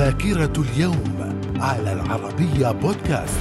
ذاكرة اليوم على العربية بودكاست.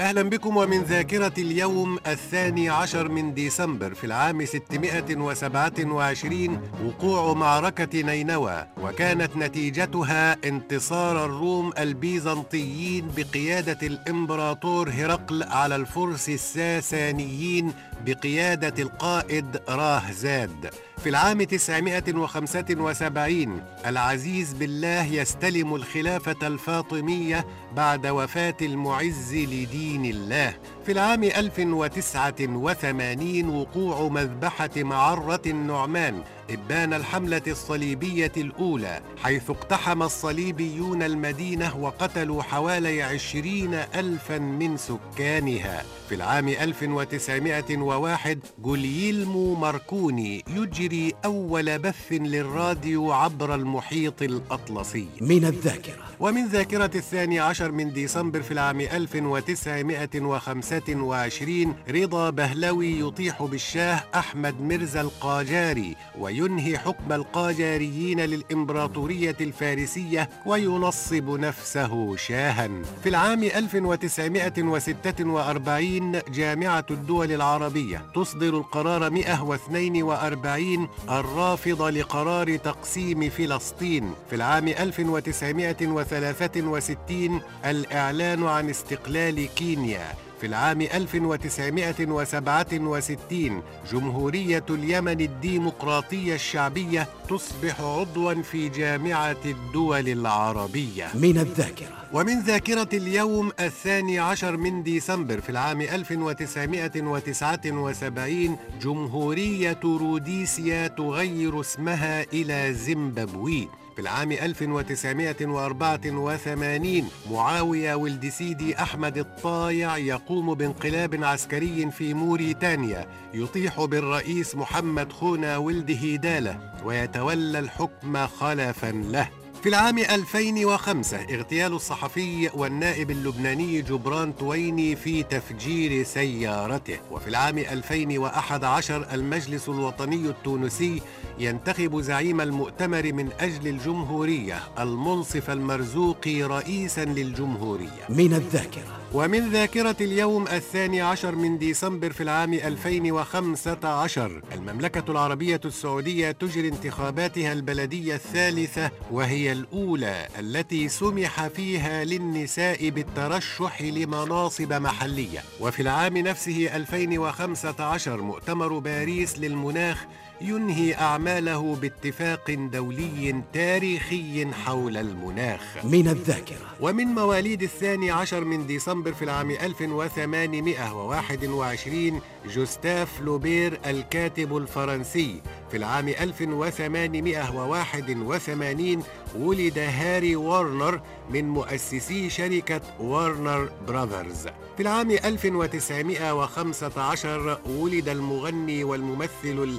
أهلا بكم ومن ذاكرة اليوم الثاني عشر من ديسمبر في العام 627 وقوع معركة نينوى وكانت نتيجتها انتصار الروم البيزنطيين بقيادة الإمبراطور هرقل على الفرس الساسانيين بقيادة القائد راهزاد. في العام 975 العزيز بالله يستلم الخلافة الفاطمية بعد وفاة المعز لدين الله. في العام 1089 وقوع مذبحة معرة النعمان إبان الحملة الصليبية الأولى حيث اقتحم الصليبيون المدينة وقتلوا حوالي عشرين ألفا من سكانها. في العام 1901 جوليلمو ماركوني يجري أول بث للراديو عبر المحيط الأطلسي. من الذاكرة. ومن ذاكرة الثاني عشر من ديسمبر في العام 1925 رضا بهلوي يطيح بالشاه أحمد مرزا القاجاري وينهي حكم القاجاريين للإمبراطورية الفارسية وينصب نفسه شاها. في العام 1946 جامعة الدول العربية تصدر القرار 142 الرافض لقرار تقسيم فلسطين. في العام 1963 الإعلان عن استقلال كينيا. في العام 1967 جمهورية اليمن الديمقراطية الشعبية تصبح عضوا في جامعة الدول العربية. من الذاكرة. ومن ذاكرة اليوم الثاني عشر من ديسمبر في العام 1979 جمهورية روديسيا تغير اسمها إلى زيمبابوي. في العام 1984 معاوية ولد سيدي أحمد الطايع يقوم بانقلاب عسكري في موريتانيا يطيح بالرئيس محمد خونا ولد هيدالة ويتولى الحكم خلفا له. في العام 2005 اغتيال الصحفي والنائب اللبناني جبران تويني في تفجير سيارته. وفي العام 2011 المجلس الوطني التونسي ينتخب زعيم المؤتمر من أجل الجمهورية المنصف المرزوقي رئيسا للجمهورية. من الذاكرة. ومن ذاكرة اليوم الثاني عشر من ديسمبر في العام 2015 المملكة العربية السعودية تجري انتخاباتها البلدية الثالثة وهي الأولى التي سمح فيها للنساء بالترشح لمناصب محلية. وفي العام نفسه 2015 مؤتمر باريس للمناخ ينهي أعماله باتفاق دولي تاريخي حول المناخ. من الذاكرة. ومن مواليد الثاني عشر من ديسمبر في العام 1821 جوستاف فلوبير الكاتب الفرنسي في العام 1881 ولد هاري وارنر من مؤسسي شركة وارنر براذرز. في العام 1915 ولد المغني والممثل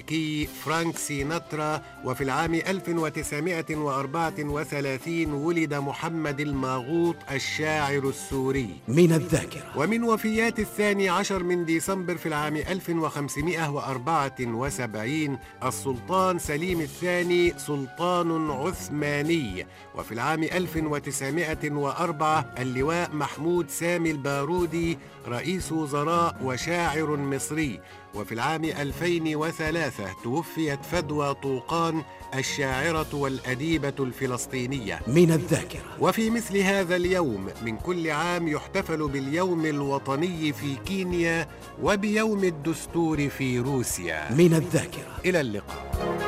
الأمريكي فرانك سيناترا وفي العام 1934 ولد محمد الماغوط الشاعر السوري. من الذاكرة. ومن وفيات الثاني عشر من ديسمبر في العام 1574 السلطان سليم الثاني سلطان عثماني. وفي العام 1904 اللواء محمود سامي البارودي رئيس وزراء وشاعر مصري. وفي العام 2003 توفيت فدوى طوقان الشاعرة والأديبة الفلسطينية. من الذاكرة. وفي مثل هذا اليوم من كل عام يحتفل باليوم الوطني في كينيا وبيوم الدستور في روسيا. من الذاكرة. إلى اللقاء.